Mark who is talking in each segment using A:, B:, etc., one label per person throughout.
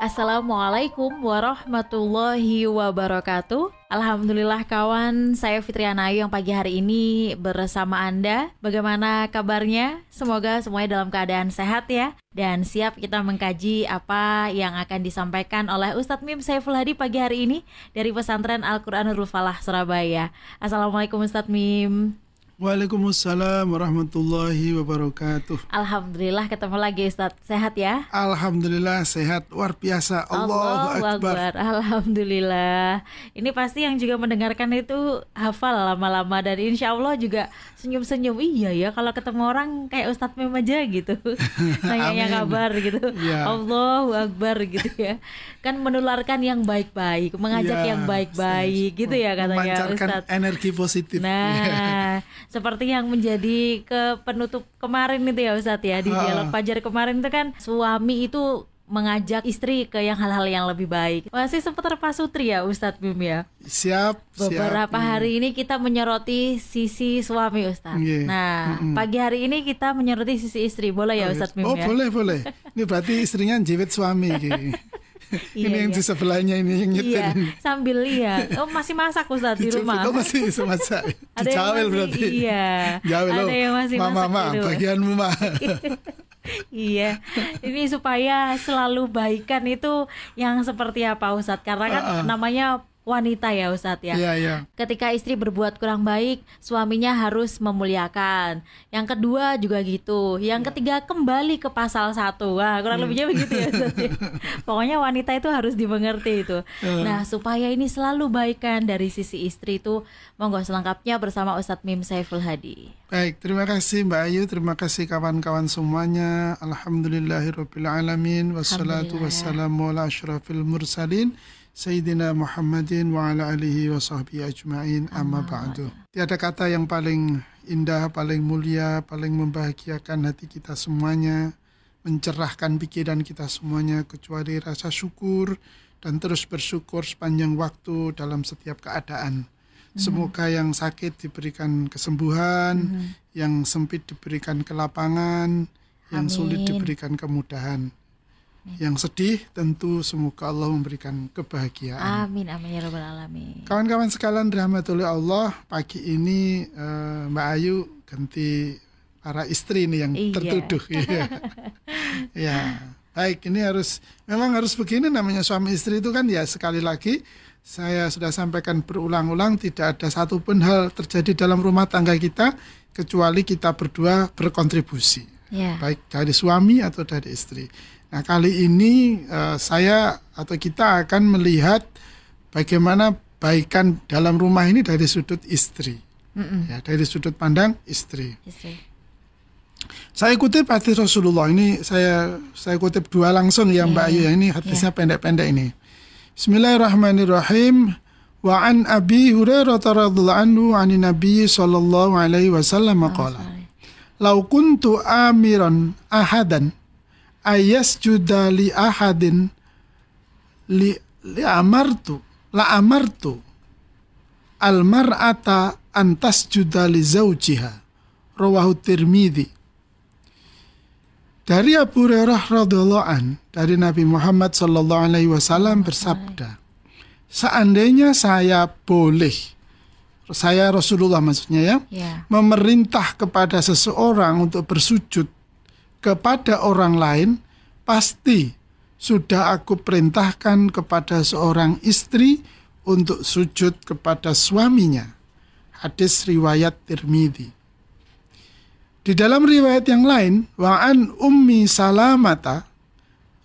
A: Assalamualaikum warahmatullahi wabarakatuh. Alhamdulillah kawan, saya Fitriana Ayu yang pagi hari ini bersama Anda. Bagaimana kabarnya? Semoga semuanya dalam keadaan sehat ya. Dan siap kita mengkaji apa yang akan disampaikan oleh Ustadz Mim Saiful Hadi pagi hari ini Dari pesantren Al-Quranul Falah Surabaya. Assalamualaikum Ustadz Mim
B: Waalaikumsalam warahmatullahi wabarakatuh.
A: Alhamdulillah ketemu lagi Ustaz. Sehat ya?
B: Alhamdulillah sehat. Luar biasa. Allahu Akbar.
A: Alhamdulillah. Ini pasti yang juga mendengarkan itu hafal lama-lama dan insya Allah juga senyum-senyum. Iya ya kalau ketemu orang kayak Ustadz Mem aja gitu. Nanya kabar gitu. Ya. Allahu Akbar gitu ya. Kan menularkan yang baik-baik, mengajak ya, yang baik-baik gitu ya katanya Ustadz.
B: energi positif.
A: Nah, seperti yang menjadi ke penutup kemarin itu ya Ustadz ya di dialog Fajar kemarin itu kan suami itu mengajak istri ke yang hal-hal yang lebih baik. Masih seputar Pak Sutri ya Ustadz Bim ya.
B: Siap.
A: Beberapa
B: siap.
A: hari ini kita menyoroti sisi suami Ustadz. Yeah. Nah mm -hmm. pagi hari ini kita menyoroti sisi istri. Boleh ya Ustadz Bim
B: oh,
A: ya?
B: Oh boleh boleh. Ini berarti istrinya jiwet suami. Ini iya, yang iya. di sebelahnya ini yang nyetir. Iya,
A: sambil lihat. Oh, masih masak Ustaz di, rumah.
B: Oh, masih masak.
A: Ada yang masih, berarti. Iya.
B: Jawel Ada yang masih mama, masak mama, bagianmu mah.
A: iya, ini supaya selalu baikan itu yang seperti apa Ustadz? Karena kan uh -uh. namanya wanita ya Ustadz ya.
B: Iya, iya.
A: Ketika istri berbuat kurang baik, suaminya harus memuliakan. Yang kedua juga gitu. Yang ya. ketiga kembali ke pasal satu. Wah, kurang hmm. lebihnya begitu ya Ustadz. Ya. Pokoknya wanita itu harus dimengerti itu. Uh. Nah, supaya ini selalu baikan dari sisi istri itu, monggo selengkapnya bersama Ustadz Mim Saiful Hadi.
B: Baik, terima kasih Mbak Ayu, terima kasih kawan-kawan semuanya. Alhamdulillahirrahmanirrahim. Wassalatu wassalamu ala asyrafil mursalin. Sayyidina Muhammadin wa ala alihi wa sahbihi ajma'in amma ba'du. Tiada kata yang paling indah, paling mulia, paling membahagiakan hati kita semuanya, mencerahkan pikiran kita semuanya kecuali rasa syukur dan terus bersyukur sepanjang waktu dalam setiap keadaan. Mhm. Semoga yang sakit diberikan kesembuhan, mm -hmm. yang sempit diberikan kelapangan, Amin. yang sulit diberikan kemudahan. Yang sedih tentu semoga Allah memberikan kebahagiaan.
A: Amin amin ya rabbal alamin.
B: Kawan-kawan sekalian rahmatullah Allah, pagi ini uh, Mbak Ayu ganti para istri ini yang iya. tertuduh ya. ya. Baik, ini harus memang harus begini namanya suami istri itu kan ya sekali lagi saya sudah sampaikan berulang-ulang tidak ada satupun hal terjadi dalam rumah tangga kita kecuali kita berdua berkontribusi. Yeah. Baik dari suami atau dari istri. Nah, kali ini uh, saya atau kita akan melihat bagaimana baikan dalam rumah ini dari sudut istri. Mm -mm. Ya, dari sudut pandang istri. istri. Saya kutip hadis Rasulullah ini saya saya kutip dua langsung ya Mbak Ayu ya ini hadisnya pendek-pendek yeah. ini. Bismillahirrahmanirrahim. Wa an Abi Hurairah radhiyallahu anhu 'ani Nabi sallallahu alaihi wasallam qala. Lau kuntu amiran ahadan ayas juda li ahadin li, li amartu la amartu al mar'ata antas juda li zaujiha rawahu tirmidhi dari Abu Hurairah radhiyallahu an dari Nabi Muhammad sallallahu alaihi wasallam bersabda seandainya saya boleh saya Rasulullah maksudnya ya, yeah. memerintah kepada seseorang untuk bersujud kepada orang lain, pasti sudah aku perintahkan kepada seorang istri untuk sujud kepada suaminya. Hadis riwayat Tirmidzi. Di dalam riwayat yang lain, wa'an ummi salamata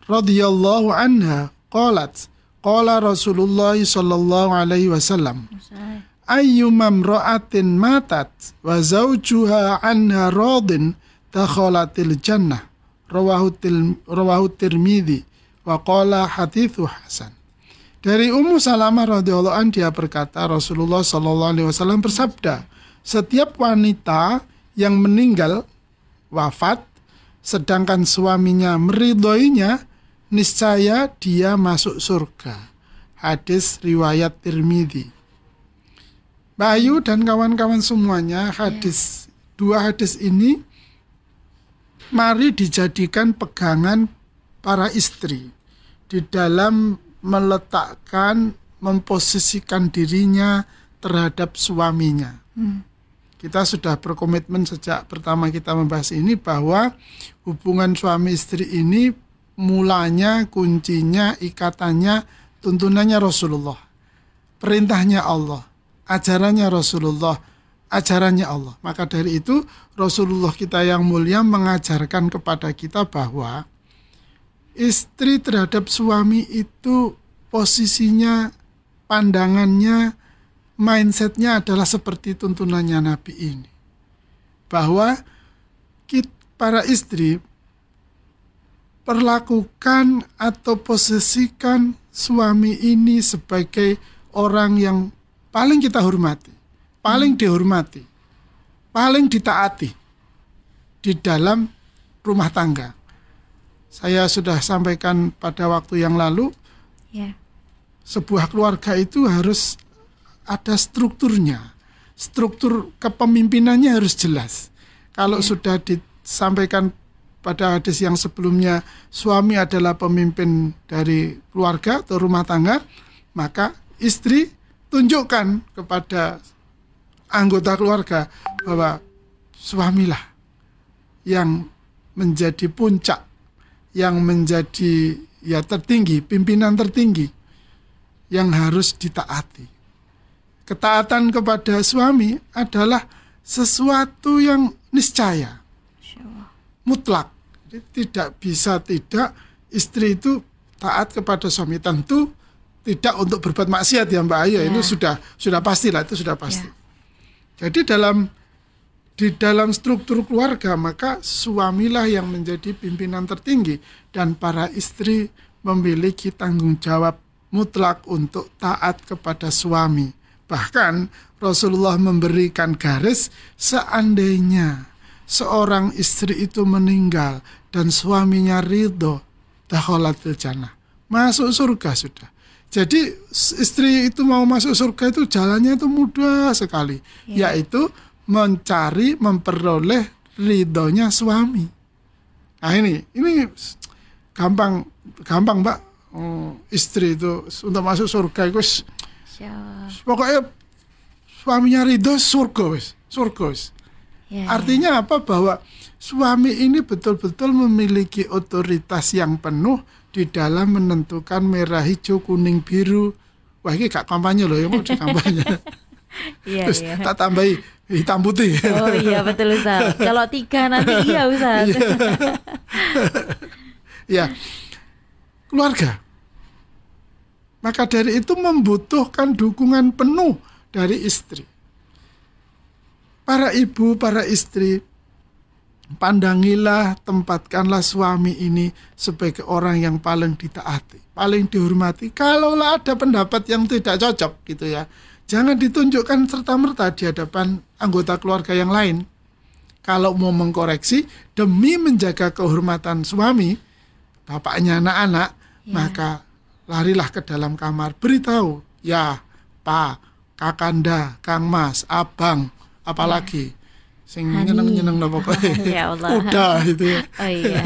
B: radhiyallahu anha qalat qala Rasulullah sallallahu alaihi wasallam ayyumam ra'atin matat wa zawjuha anha radin dakhalatil jannah rawahu rawahu tirmidzi wa qala hadithu hasan dari Ummu Salamah radhiyallahu an dia berkata Rasulullah sallallahu alaihi wasallam bersabda setiap wanita yang meninggal wafat sedangkan suaminya meridhoinya niscaya dia masuk surga Hadis riwayat Tirmidzi. Bayu dan kawan-kawan semuanya hadis yeah. dua hadis ini mari dijadikan pegangan para istri di dalam meletakkan memposisikan dirinya terhadap suaminya. Hmm. Kita sudah berkomitmen sejak pertama kita membahas ini bahwa hubungan suami istri ini mulanya, kuncinya, ikatannya, tuntunannya Rasulullah. Perintahnya Allah ajarannya Rasulullah, ajarannya Allah. Maka dari itu Rasulullah kita yang mulia mengajarkan kepada kita bahwa istri terhadap suami itu posisinya, pandangannya, mindsetnya adalah seperti tuntunannya Nabi ini. Bahwa kita, para istri perlakukan atau posisikan suami ini sebagai orang yang paling kita hormati, paling dihormati, paling ditaati di dalam rumah tangga. Saya sudah sampaikan pada waktu yang lalu, yeah. sebuah keluarga itu harus ada strukturnya, struktur kepemimpinannya harus jelas. Kalau yeah. sudah disampaikan pada hadis yang sebelumnya suami adalah pemimpin dari keluarga atau rumah tangga, maka istri tunjukkan kepada anggota keluarga bahwa suamilah yang menjadi puncak, yang menjadi ya tertinggi, pimpinan tertinggi yang harus ditaati. Ketaatan kepada suami adalah sesuatu yang niscaya, mutlak. Jadi tidak bisa tidak istri itu taat kepada suami tentu tidak untuk berbuat maksiat ya Mbak Ayu, ya. itu sudah sudah pasti lah itu sudah pasti. Ya. Jadi dalam di dalam struktur keluarga maka suamilah yang menjadi pimpinan tertinggi dan para istri memiliki tanggung jawab mutlak untuk taat kepada suami. Bahkan Rasulullah memberikan garis seandainya seorang istri itu meninggal dan suaminya ridho, dakhalatil jannah. Masuk surga sudah. Jadi istri itu mau masuk surga itu jalannya itu mudah sekali, ya. yaitu mencari memperoleh ridhonya suami. Nah ini ini gampang gampang mbak oh, istri itu untuk masuk surga itu pokoknya suaminya ridho surga wis surga wis. Ya, Artinya apa bahwa suami ini betul-betul memiliki otoritas yang penuh di dalam menentukan merah, hijau, kuning, biru. Wah ini gak kampanye loh ya mau kampanye. iya, Terus iya. tak tambahi hitam putih.
A: Oh iya betul Ustaz. Kalau tiga nanti iya Ustaz.
B: iya. ya. Keluarga. Maka dari itu membutuhkan dukungan penuh dari istri. Para ibu, para istri Pandangilah, tempatkanlah suami ini sebagai orang yang paling ditaati, paling dihormati. Kalaulah ada pendapat yang tidak cocok gitu ya, jangan ditunjukkan serta-merta di hadapan anggota keluarga yang lain. Kalau mau mengkoreksi demi menjaga kehormatan suami, bapaknya anak-anak, ya. maka larilah ke dalam kamar, beritahu, ya, Pak, Kakanda, Kang Mas, Abang, apalagi. Ya sing nyeneng nyeneng nopo
A: ya Allah.
B: Udah itu ya.
A: Oh iya.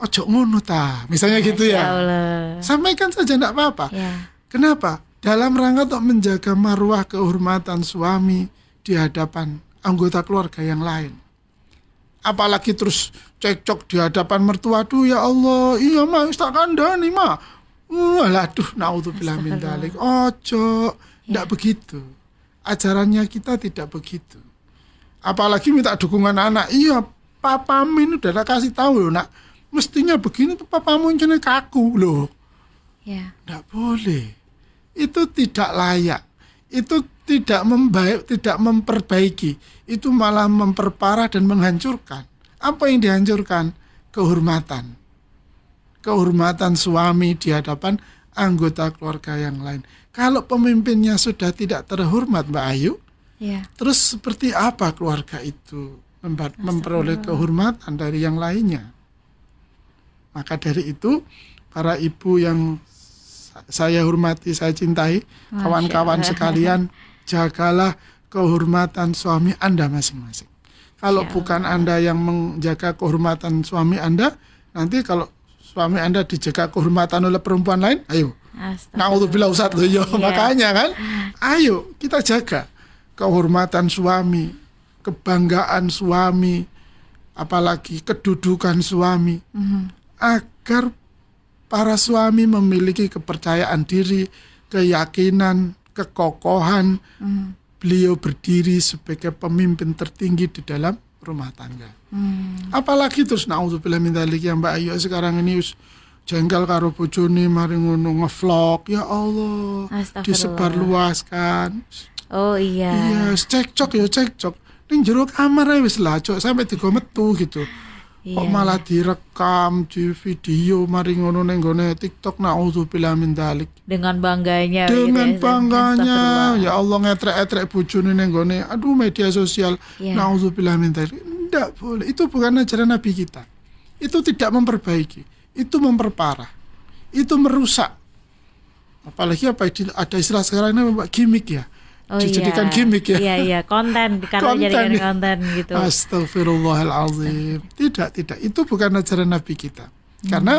B: Ojo ngono ta? Misalnya gitu ya. Allah. sampaikan saja tidak apa-apa. Ya. kenapa? Dalam rangka untuk menjaga marwah kehormatan suami di hadapan anggota keluarga yang lain. Apalagi terus cekcok di hadapan mertua tuh ya Allah iya mah tak kandani mah Walah, aduh, naudzubillah min dalik. Ojo, ndak ya. begitu ajarannya kita tidak begitu. Apalagi minta dukungan anak. Iya, papa min udah kasih tahu loh, nak. Mestinya begini tuh papamu jenis kaku loh. Ya. Tidak boleh. Itu tidak layak. Itu tidak membaik, tidak memperbaiki. Itu malah memperparah dan menghancurkan. Apa yang dihancurkan? Kehormatan. Kehormatan suami di hadapan anggota keluarga yang lain. Kalau pemimpinnya sudah tidak terhormat, Mbak Ayu, ya. terus seperti apa keluarga itu memperoleh kehormatan dari yang lainnya? Maka dari itu, para ibu yang saya hormati, saya cintai, kawan-kawan sekalian, jagalah kehormatan suami Anda masing-masing. Kalau bukan Anda yang menjaga kehormatan suami Anda, nanti kalau suami Anda dijaga kehormatan oleh perempuan lain, ayo. Nah, untuk bilang Ustaz loh, ya, makanya kan. Ayo kita jaga kehormatan suami, kebanggaan suami, apalagi kedudukan suami. Mm -hmm. Agar para suami memiliki kepercayaan diri, keyakinan, kekokohan. Mm. Beliau berdiri sebagai pemimpin tertinggi di dalam rumah tangga. Hmm. Apalagi terus naudzubillah min yang Mbak Ayu sekarang ini jengkel karo bojone mari ngono ngevlog. Ya Allah disebar luaskan.
A: Oh iya.
B: Iya cekcok ya cekcok. Ning jero kamar ae wis lah cok. Sampai digo metu gitu. Iya. kok malah direkam di video mari ngono ning gone TikTok naudzubillah min dalik
A: dengan bangganya
B: gitu dengan gitu, bangganya. Ya Allah ngetrek-etrek bojone ning gone. Aduh media sosial yeah. naudzubillah min dalik ndak boleh. Itu bukan ajaran nabi kita. Itu tidak memperbaiki itu memperparah, itu merusak. Apalagi apa ada istilah sekarang ini gimmick ya. Oh dijadikan iya. gimmick ya.
A: Iya iya, konten karena konten, jadikan ya. konten gitu.
B: Astagfirullahalazim. Tidak, tidak. Itu bukan ajaran Nabi kita. Hmm. Karena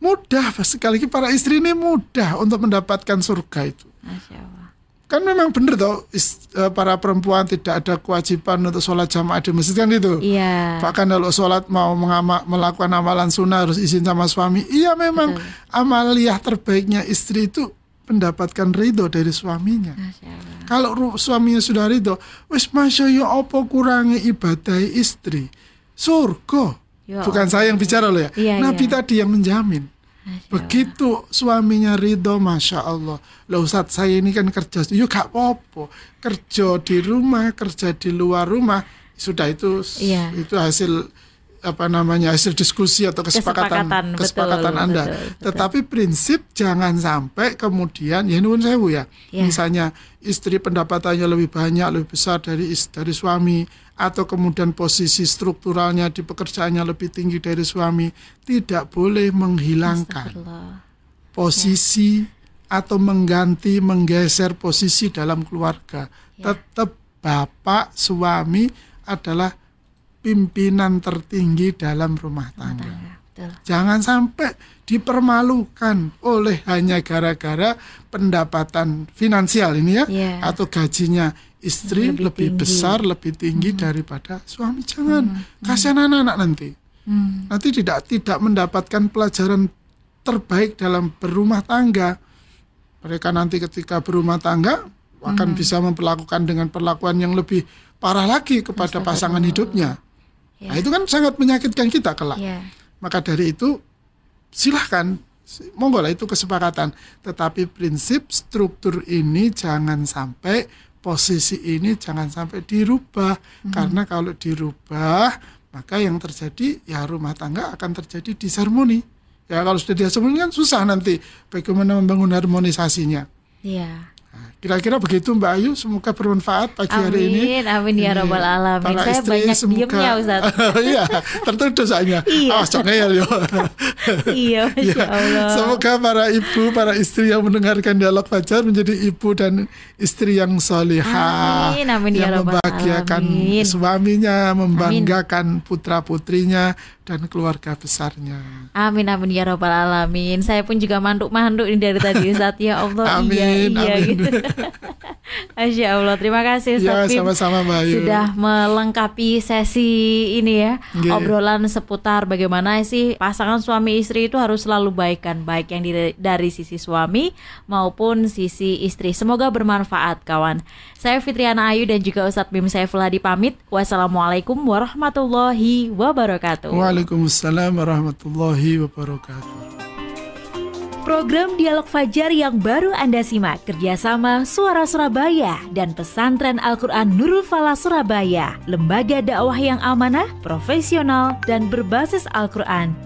B: mudah sekali lagi para istri ini mudah untuk mendapatkan surga itu. Masya Allah kan memang benar toh e, para perempuan tidak ada kewajiban untuk sholat jamaah di masjid kan itu.
A: Iya.
B: Bahkan kalau sholat mau melakukan amalan sunnah harus izin sama suami. Iya memang Betul. amaliyah terbaiknya istri itu mendapatkan ridho dari suaminya. Kalau suaminya sudah ridho, wis masya ya apa kurangi ibadah istri, surga. Ya Bukan saya yang bicara loh ya. Iya, Nabi iya. tadi yang menjamin. Begitu suaminya ridho, masya Allah. Loh Ustadz saya ini kan kerja, yuk gak apa-apa. Kerja di rumah, kerja di luar rumah, sudah itu iya. itu hasil apa namanya hasil diskusi atau kesepakatan kesepakatan, kesepakatan betul, Anda. Betul, betul. Tetapi prinsip jangan sampai kemudian ya nuwun sewu ya. ya. Misalnya istri pendapatannya lebih banyak, lebih besar dari dari suami atau kemudian posisi strukturalnya di pekerjaannya lebih tinggi dari suami, tidak boleh menghilangkan posisi ya. atau mengganti menggeser posisi dalam keluarga. Ya. Tetap bapak suami adalah pimpinan tertinggi dalam rumah tangga. Jangan sampai dipermalukan oleh hanya gara-gara pendapatan finansial ini ya yeah. atau gajinya istri lebih, lebih besar, lebih tinggi hmm. daripada suami. Jangan hmm. kasihan anak-anak nanti. Hmm. Nanti tidak tidak mendapatkan pelajaran terbaik dalam berumah tangga. Mereka nanti ketika berumah tangga akan hmm. bisa memperlakukan dengan perlakuan yang lebih parah lagi kepada pasangan hidupnya. Yeah. Nah, itu kan sangat menyakitkan kita kelak. Yeah. Maka dari itu silahkan monggo lah itu kesepakatan. Tetapi prinsip struktur ini jangan sampai posisi ini jangan sampai dirubah hmm. karena kalau dirubah maka yang terjadi ya rumah tangga akan terjadi disharmoni. Ya kalau sudah disharmoni kan susah nanti bagaimana membangun harmonisasinya.
A: Iya.
B: Kira-kira begitu Mbak Ayu, semoga bermanfaat pagi amin, hari ini.
A: Amin, amin ya robbal alamin. Para Saya istri, banyak semoga, diemnya Ustaz.
B: iya, tertuduh soalnya.
A: Iya.
B: Oh, ya,
A: iya, Masya ya. Allah.
B: Semoga para ibu, para istri yang mendengarkan dialog Fajar menjadi ibu dan istri yang solihah.
A: Amin, amin
B: ya
A: yang
B: membahagiakan
A: alamin.
B: suaminya, membanggakan putra-putrinya dan keluarga besarnya.
A: Amin amin ya robbal alamin. Saya pun juga manduk-manduk ini dari tadi Ustaz ya Allah.
B: amin, iya iya amin. gitu.
A: Masya Allah, terima kasih Ustaz
B: ya, sama-sama Mbak Ayu.
A: Sudah melengkapi sesi ini ya, yeah. obrolan seputar bagaimana sih pasangan suami istri itu harus selalu baikkan, baik yang dari, dari sisi suami maupun sisi istri. Semoga bermanfaat kawan. Saya Fitriana Ayu dan juga Ustadz Bim Saiful Hadi pamit. Wassalamualaikum warahmatullahi wabarakatuh.
B: Waalaikumsalam warahmatullahi wabarakatuh.
C: Program Dialog Fajar yang baru Anda simak. Kerjasama Suara Surabaya dan Pesantren Al-Quran Nurul Fala Surabaya, lembaga dakwah yang amanah, profesional, dan berbasis Al-Quran